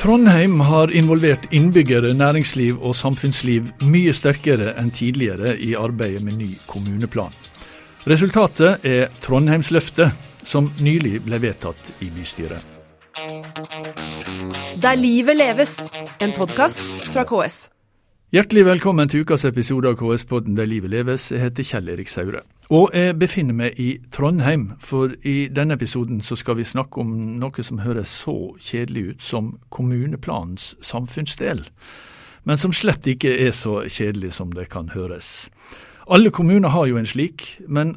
Trondheim har involvert innbyggere, næringsliv og samfunnsliv mye sterkere enn tidligere i arbeidet med ny kommuneplan. Resultatet er Trondheimsløftet, som nylig ble vedtatt i bystyret. Der livet leves, en podkast fra KS. Hjertelig velkommen til ukas episode av KS-podden Der livet leves. Jeg heter Kjell Erik Saure. Og jeg befinner meg i Trondheim, for i denne episoden så skal vi snakke om noe som høres så kjedelig ut som kommuneplanens samfunnsdel, men som slett ikke er så kjedelig som det kan høres. Alle kommuner har jo en slik, men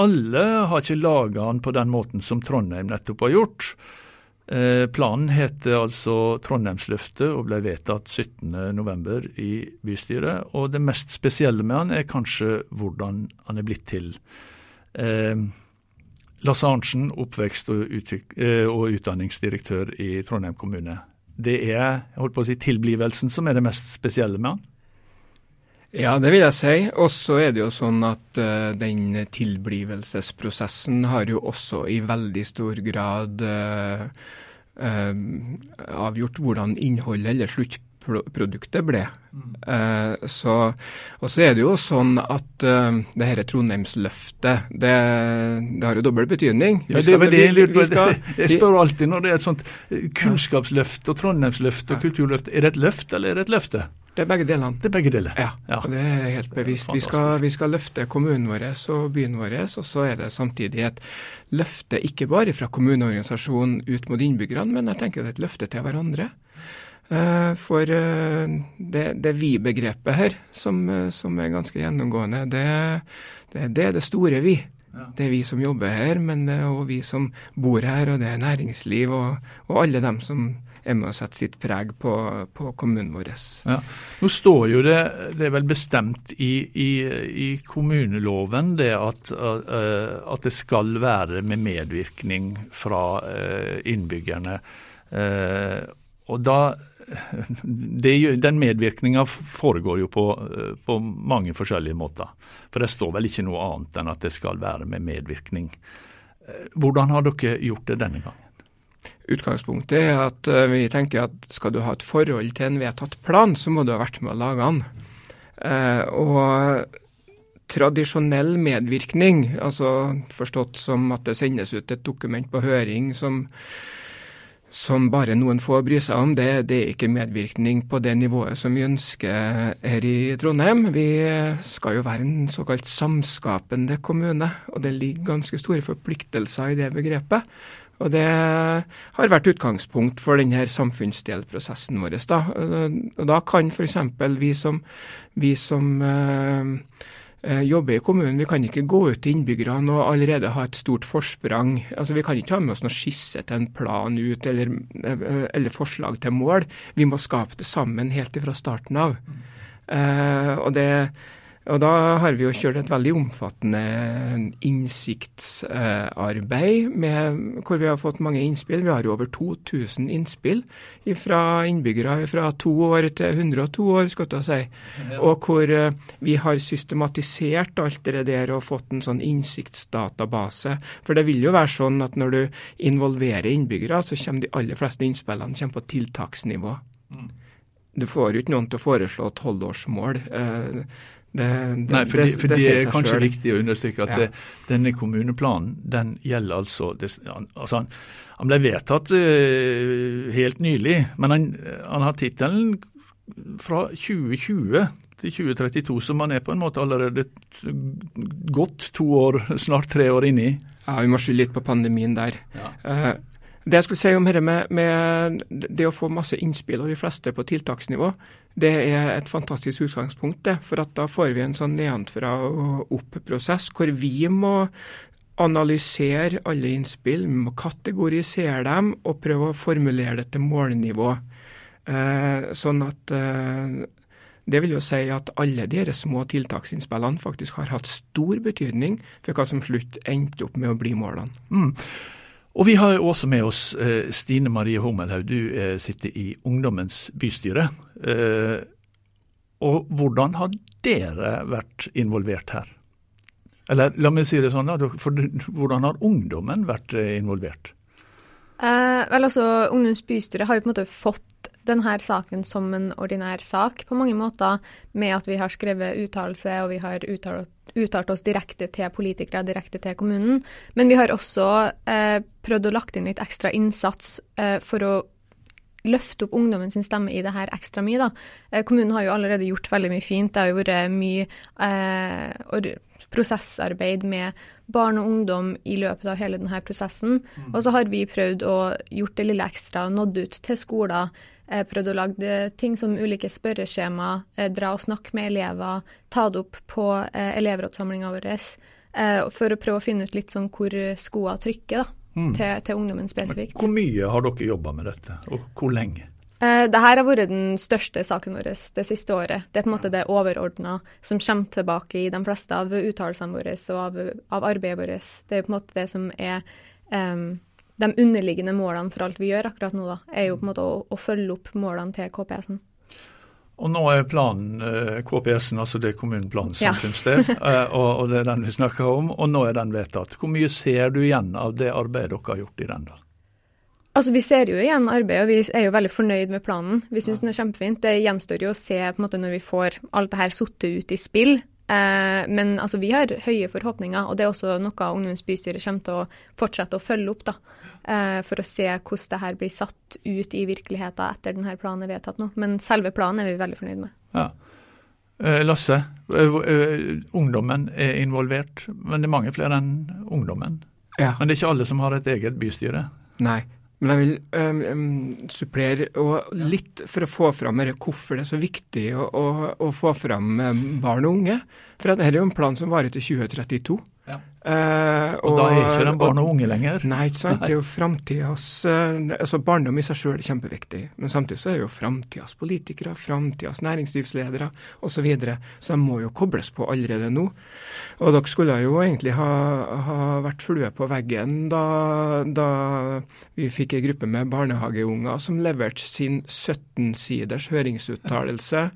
alle har ikke laga den på den måten som Trondheim nettopp har gjort. Eh, planen heter altså Trondheimsløftet og ble vedtatt 17.11. i bystyret. Og det mest spesielle med han er kanskje hvordan han er blitt til. Eh, Lasse Arntzen, oppvekst og, eh, og, utdanningsdirektør i Trondheim kommune. Det er jeg holdt på å si, tilblivelsen som er det mest spesielle med han? Ja, det vil jeg si. Og så er det jo sånn at uh, den tilblivelsesprosessen har jo også i veldig stor grad uh, uh, avgjort hvordan innholdet eller sluttproduktet ble. Mm. så, og så er det jo sånn at det dette Trondheimsløftet, det, det, har jo dobbel betydning. Ja, det var det jeg lurte på. Jeg spør alltid når det er et sånt kunnskapsløft og Trondheimsløft og kulturløft. Er det et løft eller er det et løfte? Det er begge delene. Det er begge deler. Ja, ja. det er helt bevisst. Vi skal, vi skal, løfte kommunen vår og byen vår, og så er det samtidig et løfte ikke bare fra kommuneorganisasjonen ut mot innbyggerne, men jeg tenker det er et løfte til hverandre. Eh, for eh, det, det vi-begrepet her, som, eh, som, er ganske gjennomgående, det, det, det er det store vi. Det er vi som jobber her, men det er òg vi som bor her, og det er næringsliv og, og alle dem som er med å sette sitt preg på, på kommunen vår. Ja. Nå står jo det, det er vel bestemt i, i, i kommuneloven det at, at, det skal være med medvirkning fra innbyggerne. Og da det, den medvirkninga foregår jo på, på, mange forskjellige måter. For det står vel ikke noe annet enn at det skal være med medvirkning. Hvordan har dere gjort det denne gangen? Utgangspunktet er at eh, vi tenker at skal du ha et forhold til en vedtatt plan, så må du ha vært med å lage den. Eh, og tradisjonell medvirkning, altså forstått som at det sendes ut et dokument på høring som som bare noen få bryr seg om, det, det, er ikke medvirkning på det nivået som vi ønsker her i Trondheim. Vi skal jo være en såkalt samskapende kommune, og det ligger ganske store forpliktelser i det begrepet. Og Det har vært utgangspunkt for denne samfunnsdelprosessen vår. Da, og da kan f.eks. vi som, vi som uh, Eh, jobber i kommunen. Vi kan ikke gå ut til innbyggerne og allerede ha et stort forsprang. Altså, Vi kan ikke ha med oss noe skisse til en plan ut eller, eh, eller forslag til mål. Vi må skape det sammen helt fra starten av. Mm. Uh, og det og da har vi jo kjørt et veldig omfattende innsiktsarbeid med, hvor vi har fått mange innspill. Vi har jo over 2000 innspill fra innbyggere fra to år til 102 år, skal jeg si. Og hvor eh, vi har systematisert alt det der og fått en sånn innsiktsdatabase. For det vil jo være sånn at når du involverer innbyggere, så kommer de aller fleste innspillene på tiltaksnivå. Mm. Du får jo ikke noen til å foreslå tolvårsmål. Eh, det, det, Nei, for det, for det er kanskje selv. viktig å understreke at ja. denne kommuneplanen den gjelder altså, altså han, han, ble vedtatt uh, helt nylig, men han, han har tittelen fra 2020 til 2032, som han er på en måte allerede godt to år, snart tre år inni. Ja, vi må skylde litt på pandemien der. Ja. Uh, det jeg skulle si om dette med, med, det å få masse innspill, og de fleste på tiltaksnivå, det er et fantastisk utgangspunkt. det, For da får vi en sånn nedenfra og opp-prosess, hvor vi må analysere alle innspill, vi må kategorisere dem og prøve å formulere det til målnivå. Eh, sånn at eh, det vil jo si at alle de små tiltaksinnspillene faktisk har hatt stor betydning for hva som slutt endte opp med å bli målene. Mm. Og vi har også med oss eh, Stine Marie Hummelhaug, du eh, sitter i Ungdommens bystyre. Eh, og hvordan har dere vært involvert her? Eller la meg si det sånn, for hvordan har ungdommen vært involvert? Eh, vel altså, Ungdommens bystyre har jo på en måte fått denne saken som en ordinær sak på mange måter, med at vi har skrevet uttalelse og vi har uttalt, uttalt oss direkte til politikere, direkte til kommunen. Men vi har også eh, prøvd å lagt inn litt ekstra innsats eh, for å løfte opp ungdommen sin stemme i det her ekstra mye. da. Eh, kommunen har jo allerede gjort veldig mye fint. Det har jo vært mye eh, prosessarbeid med barn og ungdom i løpet av hele denne prosessen. Mm. Og så har vi prøvd å gjort det lille ekstra, nådd ut til skoler. Eh, prøvd å lage ting som ulike spørreskjema, eh, dra og snakke med elever, ta det opp på eh, elevrådssamlinga vår. For å prøve å finne ut litt sånn hvor skoa trykker, da. Mm. Til, til, ungdommen spesifikt. Men hvor mye har dere jobba med dette, og hvor lenge? Dette har vært den største saken vår det siste året. Det er på en måte det overordna som kommer tilbake i de fleste av uttalelsene våre og av, av, arbeidet vårt. Det er på en måte det som er um, de underliggende målene for alt vi gjør akkurat nå. da, er jo på en måte å, å følge opp målene til KPS-en. Og nå er planen eh, KPS-en, altså det er kommuneplanen som ja. Eh, og, og, det er den vi snakker om, og nå er den vedtatt. Hvor mye ser du igjen av det arbeidet dere har gjort i den? da? Altså, Vi ser jo igjen arbeidet, og vi er jo veldig fornøyd med planen. Vi syns ja. den er kjempefint. Det gjenstår jo å se på en måte når vi får alt det her satt ut i spill. Eh, men altså, vi har høye forhåpninger, og det er også noe Ungdommens bystyre kommer til å fortsette å følge opp. da, eh, For å se hvordan det her blir satt ut i virkeligheten etter denne planen er vedtatt nå. Men selve planen er vi veldig fornøyd med. Ja. Eh, Lasse, eh, eh, ungdommen er involvert, men det er mange flere enn ungdommen. Ja. Men det er ikke alle som har et eget bystyre? Nei, men jeg vil um, um, supplere og litt for å få fram hvorfor det er så viktig å, å, å få fram barn og unge. For dette er jo en plan som varer til 2032. Uh, og, og, da er ikke de barn og unge lenger? Nei, ikke sant. Nei. Det er jo framtidas uh, altså Barndom i seg sjøl er kjempeviktig, men samtidig så er det jo framtidas politikere, framtidas næringslivsledere osv. Så, videre. så de må jo kobles på allerede nå. Og dere skulle jo egentlig ha, ha vært flue på veggen da, da vi fikk ei gruppe med barnehageunger som leverte sin 17-siders høringsuttalelse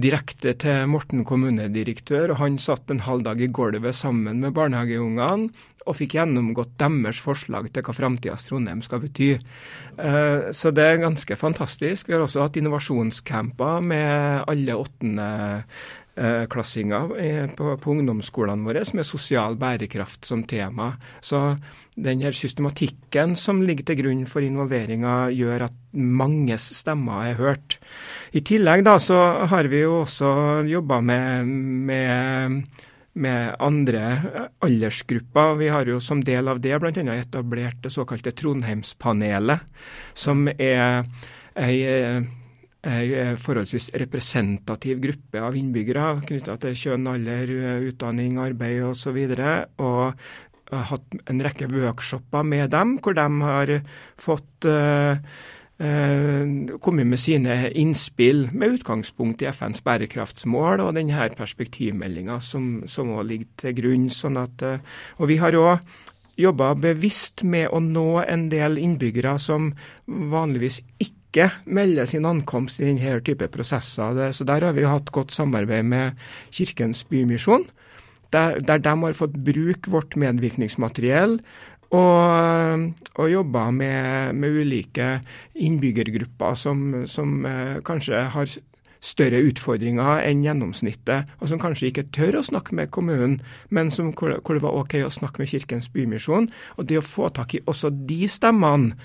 direkte til Morten kommunedirektør, og han satt en halv dag i gulvet sammen med barnehageungene og fikk gjennomgått deres forslag til hva framtidas Trondheim skal bety. Eh, så det er ganske fantastisk. Vi har også hatt innovasjonscamper med alle åttende klassinger på, på, ungdomsskolene våre med sosial bærekraft som tema. Så den her systematikken som ligger til grunn for involveringa, gjør at manges stemmer er hørt. I tillegg da så har vi jo også jobba med, med, med andre aldersgrupper. Vi har jo som del av det bl.a. etablert det såkalte Trondheimspanelet, som er ei en forholdsvis representativ gruppe av innbyggere knytta til kjønn, alder, utdanning, arbeid osv. Og, så og har hatt en rekke workshoper med dem, hvor de har fått uh, uh, kommet med sine innspill med utgangspunkt i FNs bærekraftsmål og denne perspektivmeldinga som, som ligger til grunn. Sånn at, uh, og vi har òg jobba bevisst med å nå en del innbyggere som vanligvis ikke ikke melder sin ankomst i denne type prosesser. Så Der har vi hatt godt samarbeid med Kirkens Bymisjon, der, der de har fått bruke vårt medvirkningsmateriell og, og jobba med, med, ulike innbyggergrupper som, som eh, kanskje har større utfordringer enn gjennomsnittet, og som kanskje ikke tør å snakke med kommunen, men som, hvor, hvor det var OK å snakke med Kirkens Bymisjon. Og det å få tak i også de stemmene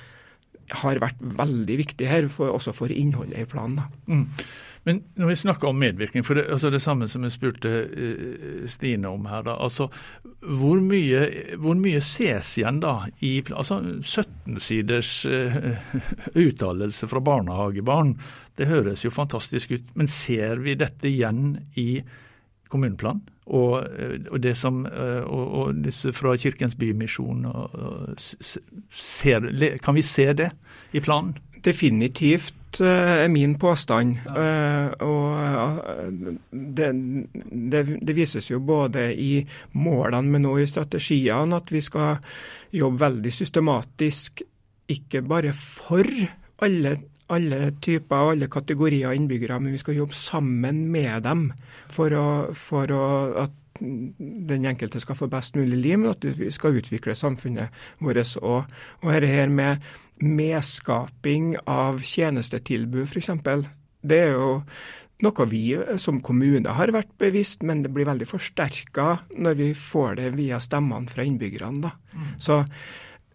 har vært veldig viktig her, for, også for innholdet i planen. Mm. Men når vi snakker om medvirkning, for det, altså det samme som jeg spurte uh, Stine om her, da, altså hvor mye, hvor mye ses igjen da i altså 17 siders uh, uttalelse fra barnehagebarn? Det høres jo fantastisk ut, men ser vi dette igjen i kommuneplanen? Og, eh, og, det som, eh, og, og, disse fra Kirkens Bymisjon Kan vi se det i planen? Definitivt eh, er min påstand. Ja. Og det, det, det, vises jo både i målene, men òg i strategiene, at vi skal jobbe veldig systematisk, ikke bare for alle alle typer og alle kategorier innbyggere, men vi skal jobbe sammen med dem for, å, for å, at den enkelte skal få best mulig liv, men at vi skal utvikle samfunnet vårt òg. Og dette her med medskaping av tjenestetilbud, f.eks. Det er jo noe vi som kommune har vært bevisst, men det blir veldig forsterka når vi får det via stemmene fra innbyggerne. Da. Mm. Så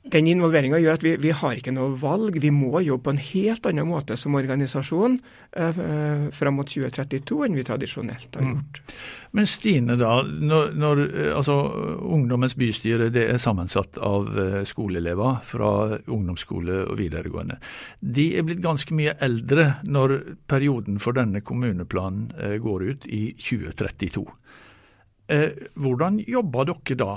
den involveringa gjør at vi, vi, har ikke noe valg. Vi må jobbe på en helt annen måte som organisasjon eh, eh fram mot 2032 enn vi tradisjonelt har mm. gjort. Mm. Men Stine, da, når, når, altså, Ungdommens bystyre det er sammensatt av eh, skoleelever fra ungdomsskole og videregående. De er blitt ganske mye eldre når perioden for denne kommuneplanen eh, går ut i 2032. Eh, hvordan jobber dere da?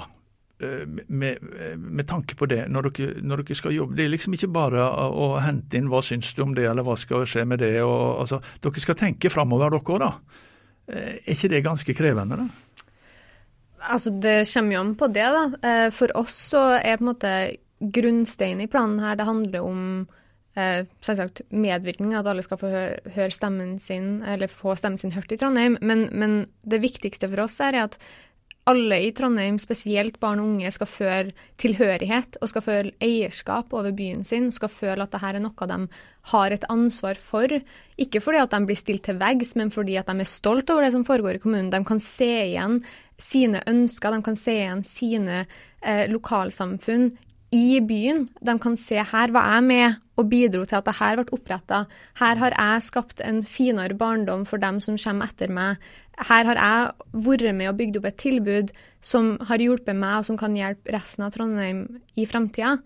Eh, med, med, tanke på det, når dere, når dere, skal jobbe. Det er liksom ikke bare å, hente inn hva syns du om det, eller hva skal skje med det. Og, altså, dere skal tenke framover, dere òg, da. Eh, er ikke det ganske krevende, da? Altså, Det kommer jo an på det, da. Eh, for oss så er på en måte grunnsteinen i planen her, det handler om eh, selvsagt medvirkning, at alle skal få høre stemmen sin, eller få stemmen sin hørt i Trondheim. Men, men det viktigste for oss er at alle i Trondheim, spesielt barn og unge, skal føle tilhørighet og skal føle eierskap over byen sin. Skal føle at dette er noe de har et ansvar for. Ikke fordi at de blir stilt til veggs, men fordi at de er stolt over det som foregår i kommunen. De kan se igjen sine ønsker, de kan se igjen sine eh, lokalsamfunn i byen. De kan se her var jeg med og bidro til at dette ble oppretta. Her har jeg skapt en finere barndom for dem som kommer etter meg. Her har jeg vært med og bygd opp et tilbud som har hjulpet meg, og som kan hjelpe resten av Trondheim i fremtida.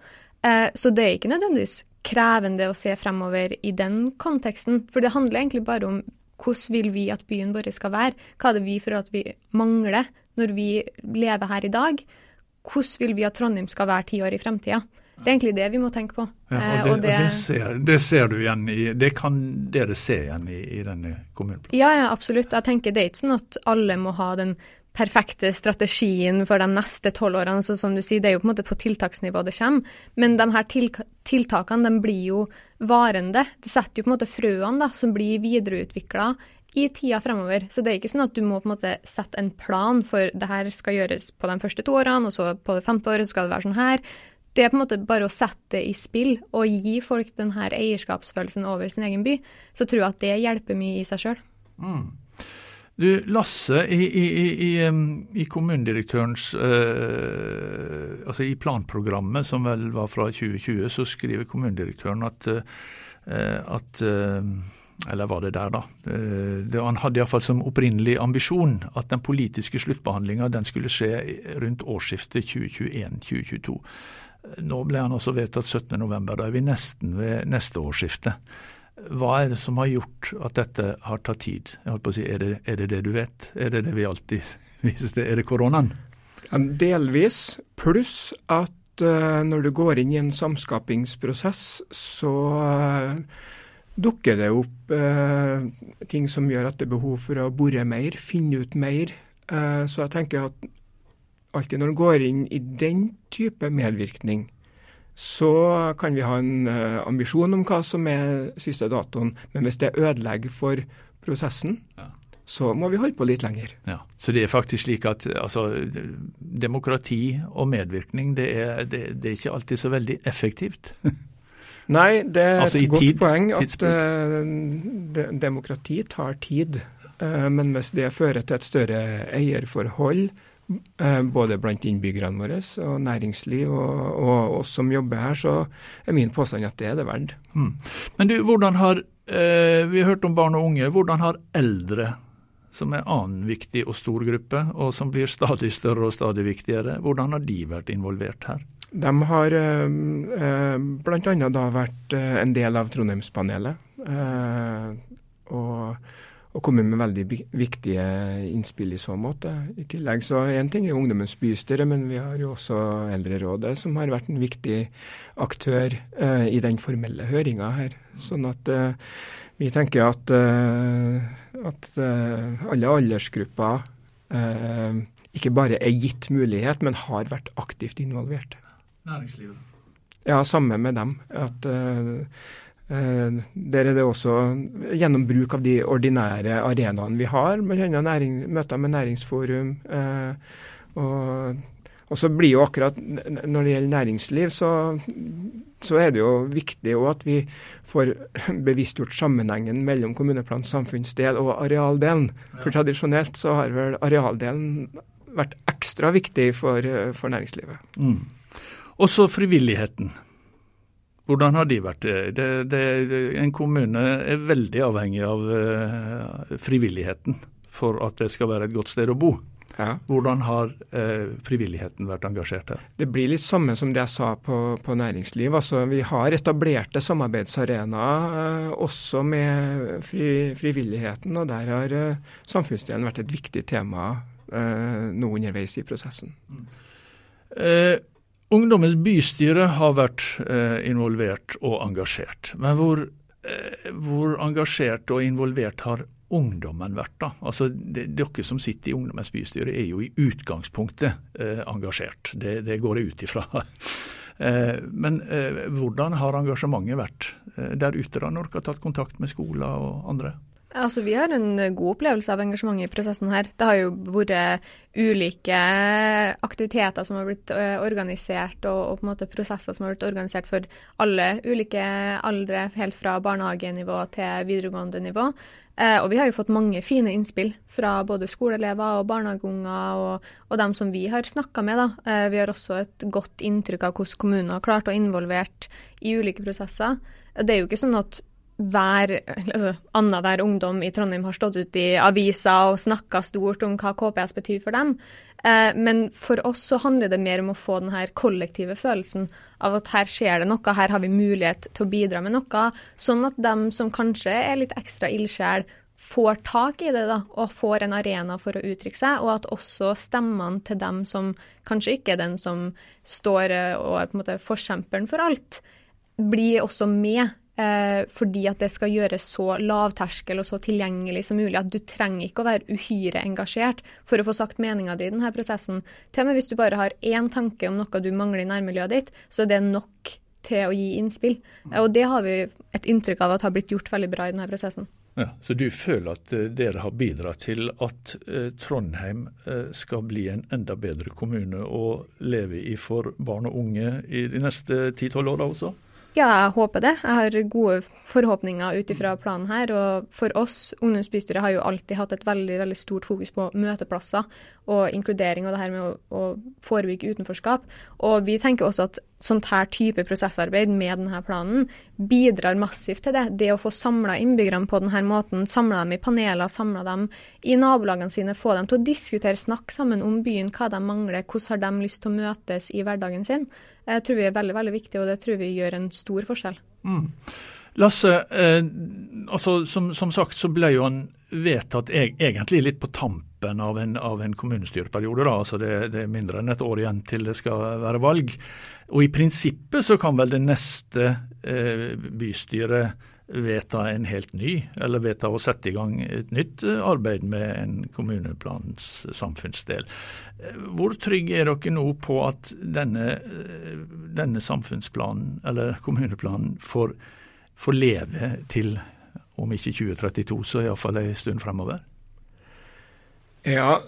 Eh, så det er ikke nødvendigvis krevende å se fremover i den konteksten. For det handler egentlig bare om hvordan vil vi at byen vår skal være? Hva er det vi for at vi mangler når vi lever her i dag? Hvordan vil vi at Trondheim skal være ti år i fremtida? Det er egentlig det vi må tenke på. Ja, og, eh, det, og det, det, ser, det, ser, du igjen i, det kan dere se igjen i, i denne kommuneplanen? Ja, ja, absolutt. Jeg tenker Det er ikke sånn at alle må ha den perfekte strategien for de neste tolv årene. Så som du sier, Det er jo på en måte på tiltaksnivå det kommer. Men de her tiltakene de blir jo varende. Det setter jo på en måte frøene da, som blir videreutvikla i tida fremover. Så det er ikke sånn at du må på en måte sette en plan for det her skal gjøres på de første to årene, og så på det femte året skal det være sånn her. Det er på en måte bare å sette det i spill og gi folk den her eierskapsfølelsen over sin egen by. Så tror jeg at det hjelper mye i seg sjøl. Mm. Du, Lasse, i, i, i, i kommunedirektørens eh, Altså i planprogrammet, som vel var fra 2020, så skriver kommunedirektøren at, øh, at øh, eller var det der, da. Det, han hadde iallfall som opprinnelig ambisjon at den politiske sluttbehandlinga skulle skje rundt årsskiftet 2021-2022. Nå ble han også vedtatt 17.11. Da er vi nesten ved neste årsskifte. Hva er det som har gjort at dette har tatt tid? Jeg holdt på å si, Er det er det, det du vet? Er det det vi alltid viser til? Er det koronaen? Delvis. Pluss at uh, når du går inn i en samskapingsprosess, så uh, dukker det opp eh, ting som gjør at det er behov for å bore mer, finne ut mer. Eh, så jeg tenker at alltid når en går inn i den type medvirkning, så kan vi ha en uh, ambisjon om hva som er siste datoen. Men hvis det ødelegger for prosessen, ja. så må vi holde på litt lenger. Ja, Så det er faktisk slik at altså, demokrati og medvirkning, det er, det, det er ikke alltid så veldig effektivt? Nei, det er altså et godt tid, poeng at uh, de, demokrati tar tid. Uh, men hvis det fører til et større eierforhold, både blant innbyggerne våre og næringsliv og, og, oss som jobber her, så er min påstand at det er det verdt. Mm. Men du, hvordan har, Vi har hørt om barn og unge. Hvordan har eldre som er annen viktig og stor gruppe, og som blir stadig større og stadig viktigere. Hvordan har de vært involvert her? De har eh, eh bl.a. vært eh, en del av Trondheimspanelet. Eh, og, og kommet med veldig viktige innspill i så måte. I tillegg så Én ting er Ungdommens bystyre, men vi har jo også Eldrerådet, som har vært en viktig aktør eh, i den formelle høringa her. Sånn at eh, vi tenker at, at alle aldersgrupper ikke bare er gitt mulighet, men har vært aktivt involvert næringslivet? Ja, samme med dem. At Eh, der er det også gjennom bruk av de ordinære arenaene vi har, bl.a. møter med næringsforum. Eh, og, og, så blir jo akkurat Når det gjelder næringsliv, så, så er det jo viktig at vi får bevisstgjort sammenhengen mellom kommuneplanens samfunnsdel og arealdelen. For tradisjonelt så har vel arealdelen vært ekstra viktig for, for næringslivet. Mm. Også frivilligheten. Hvordan har de vært? Det, det, en kommune er veldig avhengig av uh, frivilligheten for at det skal være et godt sted å bo. Ja. Hvordan har eh, frivilligheten vært engasjert her? Det blir litt samme som det jeg sa på, på næringsliv. Altså, vi har etablerte samarbeidsarenaer eh, også med fri, frivilligheten, og der har samfunnsdelen vært et viktig tema nå underveis i prosessen. Mm. Ungdommens bystyre har vært eh, involvert og engasjert. Men hvor, eh, hvor, engasjert og involvert har ungdommen vært? da? Altså, det, Dere som sitter i Ungdommens bystyre er jo i utgangspunktet eh, engasjert. Det, det, går jeg ut ifra. Eh, men eh, hvordan har engasjementet vært eh, der ute da, når dere har tatt kontakt med skoler og andre? Altså, Vi har en god opplevelse av engasjementet i prosessen her. Det har jo vært ulike aktiviteter som har blitt organisert, og, og, på en måte prosesser som har blitt organisert for alle ulike aldre, helt fra barnehagenivå til videregående nivå. Eh, og vi har jo fått mange fine innspill fra både skoleelever og barnehageunger, og, og dem som vi har snakka med. Da. Eh, vi har også et godt inntrykk av hvordan kommunen har klart å involvert i ulike prosesser. Det er jo ikke sånn at hver altså, annenhver ungdom i Trondheim har stått ut i aviser og snakka stort om hva KPS betyr for dem. Eh, men for oss så handler det mer om å få den her kollektive følelsen av at her skjer det noe, her har vi mulighet til å bidra med noe. Sånn at dem som kanskje er litt ekstra ildsjel, får tak i det da, og får en arena for å uttrykke seg, og at også stemmene til dem som kanskje ikke er den som står eh, og er på en måte forkjemperen for alt, blir også med fordi at det skal gjøres så lavterskel og så tilgjengelig som mulig. At du trenger ikke å være uhyre engasjert for å få sagt meninga di i denne prosessen. Til og med hvis du bare har én tanke om noe du mangler i nærmiljøet ditt, så er det nok til å gi innspill. Og det har vi et inntrykk av at har blitt gjort veldig bra i denne prosessen. Ja, så du føler at uh, dere har bidratt til at uh, Trondheim skal bli en enda bedre kommune å leve i for barn og unge i de neste 10-12 åra også? Ja, jeg håper det. Jeg har gode forhåpninger ut ifra planen her. Og for oss, ungdomsbystyret har jo alltid hatt et veldig, veldig stort fokus på møteplasser og inkludering og det her med å, å forebygge utenforskap. Og vi tenker også at sånt her type prosessarbeid med denne planen bidrar massivt til det. Det å få samla innbyggerne på denne måten, samla dem i paneler, samla dem i nabolagene sine, få dem til å diskutere, snakke sammen om byen, hva de mangler, hvordan har de lyst til å møtes i hverdagen sin. Jeg tror vi er veldig veldig viktig, og det tror vi gjør en stor forskjell. Mm. Lasse, eh, altså som, som, sagt så ble jo han vedtatt eg, egentlig litt på tampen av en, av en kommunestyreperiode. da, altså det, det, er mindre enn et år igjen til det skal være valg. Og i prinsippet så kan vel det neste eh, bystyret vedta en helt ny, eller vedta å sette i gang et nytt arbeid med en kommuneplans samfunnsdel. Eh, hvor trygg er dere nå på at denne, eh, denne samfunnsplanen, eller kommuneplanen, får, får leve til om ikke 2032, så iallfall en stund fremover? Ja,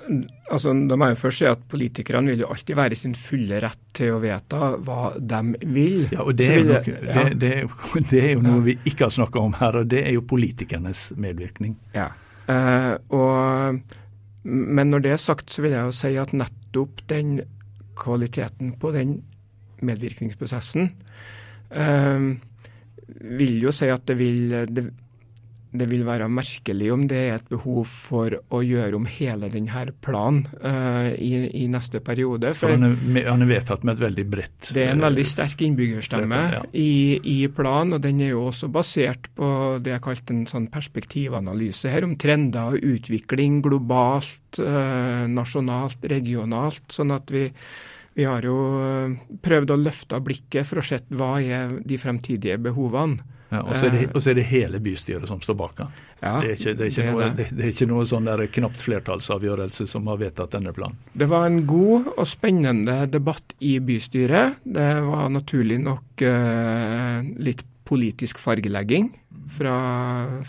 altså Da må jeg først si at politikerne vil jo alltid være i sin fulle rett til å vedta hva de vil. Ja, og Det er, jo, noe, ja. det, det, det er jo noe ja. vi ikke har snakka om her, og det er jo politikernes medvirkning. Ja, eh, og, Men når det er sagt, så vil jeg jo si at nettopp den kvaliteten på den medvirkningsprosessen eh, vil jo si at det vil, det, det vil være merkelig om det er et behov for å gjøre om hele denne planen uh, i, i, neste periode. For, for han, er, han, er, vedtatt med et veldig bredt Det er en veldig sterk innbyggerstemme ja. i, i, planen, og den er jo også basert på det jeg kalte en sånn perspektivanalyse her, om trender og utvikling globalt, uh, nasjonalt, regionalt. sånn at vi vi har jo eh, prøvd å løfte blikket for å se hva er de fremtidige behovene. Ja, og så er, er, det hele bystyret som står bak. Ja, det, er ikke, det, er ikke noe, det, det er ikke noe sånn der knapt flertallsavgjørelse som har vedtatt denne planen. Det var en god og spennende debatt i bystyret. Det var naturlig nok uh, litt politisk fargelegging fra,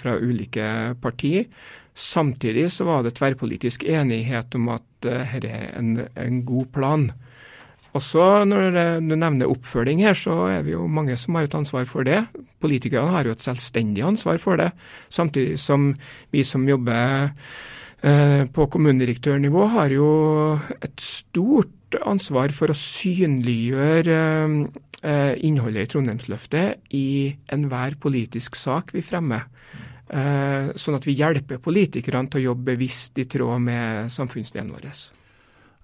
fra ulike partier. Samtidig så var det tverrpolitisk enighet om at dette er en, en god plan. Også når du nevner oppfølging her, så er vi jo mange som har et ansvar for det. Politikerne har jo et selvstendig ansvar for det, samtidig som vi som jobber eh, på kommunedirektørnivå har jo et stort ansvar for å synliggjøre eh, innholdet i Trondheimsløftet i enhver politisk sak vi fremmer. Eh, sånn at vi hjelper politikerne til å jobbe bevisst i tråd med samfunnsdelen vår.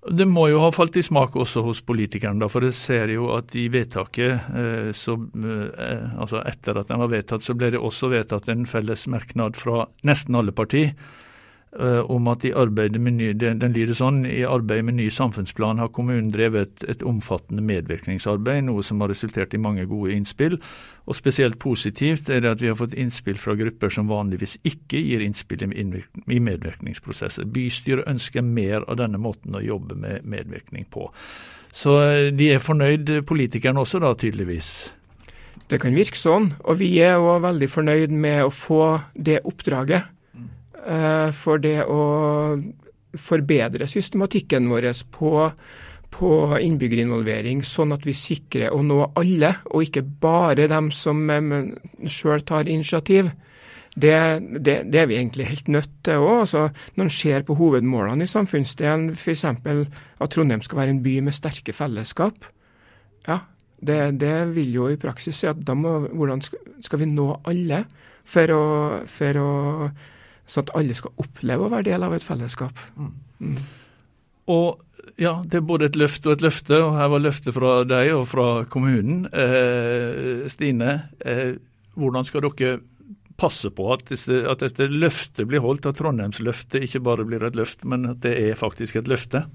Det må jo ha falt i smak også hos politikerne, for jeg ser jo at i vedtaket, eh, så, eh, altså etter at den var vedtatt, så ble det også vedtatt en felles merknad fra nesten alle partier om at i arbeidet med ny, den, den, lyder sånn, i arbeidet med ny samfunnsplan har kommunen drevet et omfattende medvirkningsarbeid, noe som har resultert i mange gode innspill. Og Spesielt positivt er det at vi har fått innspill fra grupper som vanligvis ikke gir innspill i medvirkningsprosesser. Bystyret ønsker mer av denne måten å jobbe med medvirkning på. Så eh, de er fornøyd, politikerne også da, tydeligvis. Det kan virke sånn, og vi er òg veldig fornøyd med å få det oppdraget. Eh, for det å forbedre systematikken vår på, på innbyggerinvolvering, sånn at vi sikrer å nå alle, og ikke bare dem som sjøl tar initiativ. Det, det, det, er vi egentlig helt nødt til òg. Altså, når en ser på hovedmålene i samfunnsdelen, f.eks. at Trondheim skal være en by med sterke fellesskap, ja, det, det vil jo i praksis si at da må, hvordan skal vi nå alle for å, for å så at alle skal oppleve å være del av et fellesskap. Mm. Mm. Og ja, det er både et løft og et løfte, og her var løftet fra deg og fra kommunen. Eh, Stine, eh, hvordan skal dere passe på at, disse, at dette løftet blir holdt, at Trondheimsløftet ikke bare blir et løft, men at det er faktisk et løfte?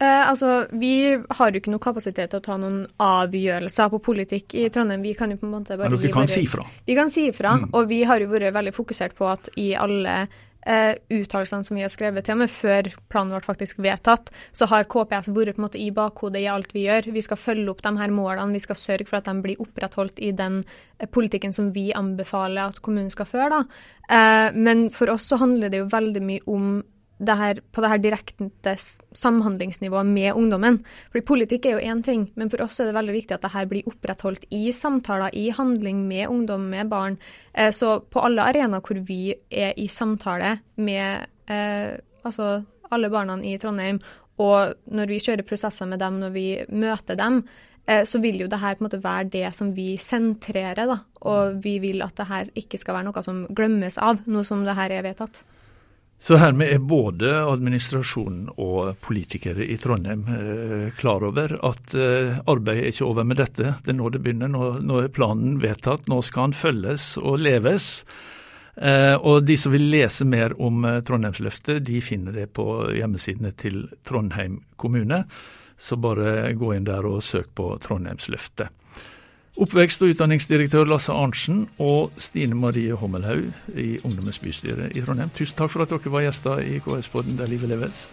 Eh, altså, Vi har jo ikke noe kapasitet til å ta noen avgjørelser på politikk i Trondheim. Vi kan jo på en måte bare Men dere kan si fra? Vi kan si fra, mm. og vi har jo vært veldig fokusert på at i alle eh, uttalelsene som vi har skrevet til og med før planen ble faktisk vedtatt, så har KPS vært på en måte i bakhodet i alt vi gjør. Vi skal følge opp de her målene, vi skal sørge for at de blir opprettholdt i den eh, politikken som vi anbefaler at kommunen skal føre. da. Eh, men for oss så handler det jo veldig mye om det her, på det her direkte samhandlingsnivået med ungdommen. Fordi Politikk er jo én ting, men for oss er det veldig viktig at det her blir opprettholdt i samtaler, i handling med ungdom, med barn. Eh, så på alle arenaer hvor vi er i samtale med eh, altså alle barna i Trondheim, og når vi kjører prosesser med dem, når vi møter dem, eh, så vil jo det her på en måte være det som vi sentrerer. da, Og vi vil at det her ikke skal være noe som glemmes av, nå som det her er vedtatt. Så hermed er både administrasjonen og politikere i Trondheim eh, klar over at eh, arbeidet er ikke over med dette. Det er nå det begynner. Nå, nå er planen vedtatt. Nå skal han følges og leves. Eh, og de som vil lese mer om eh, Trondheimsløftet, de finner det på hjemmesidene til Trondheim kommune. Så bare gå inn der og søk på Trondheimsløftet. Oppvekst- og utdanningsdirektør Lasse Arntzen og Stine Marie Hommelhaug i Ungdommens bystyre i Trondheim. Tusen takk for at dere var gjester i KS-podden Der livet leves.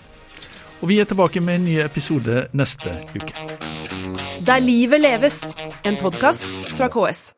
Og vi er tilbake med en ny episode neste uke. Der livet leves, en podkast fra KS.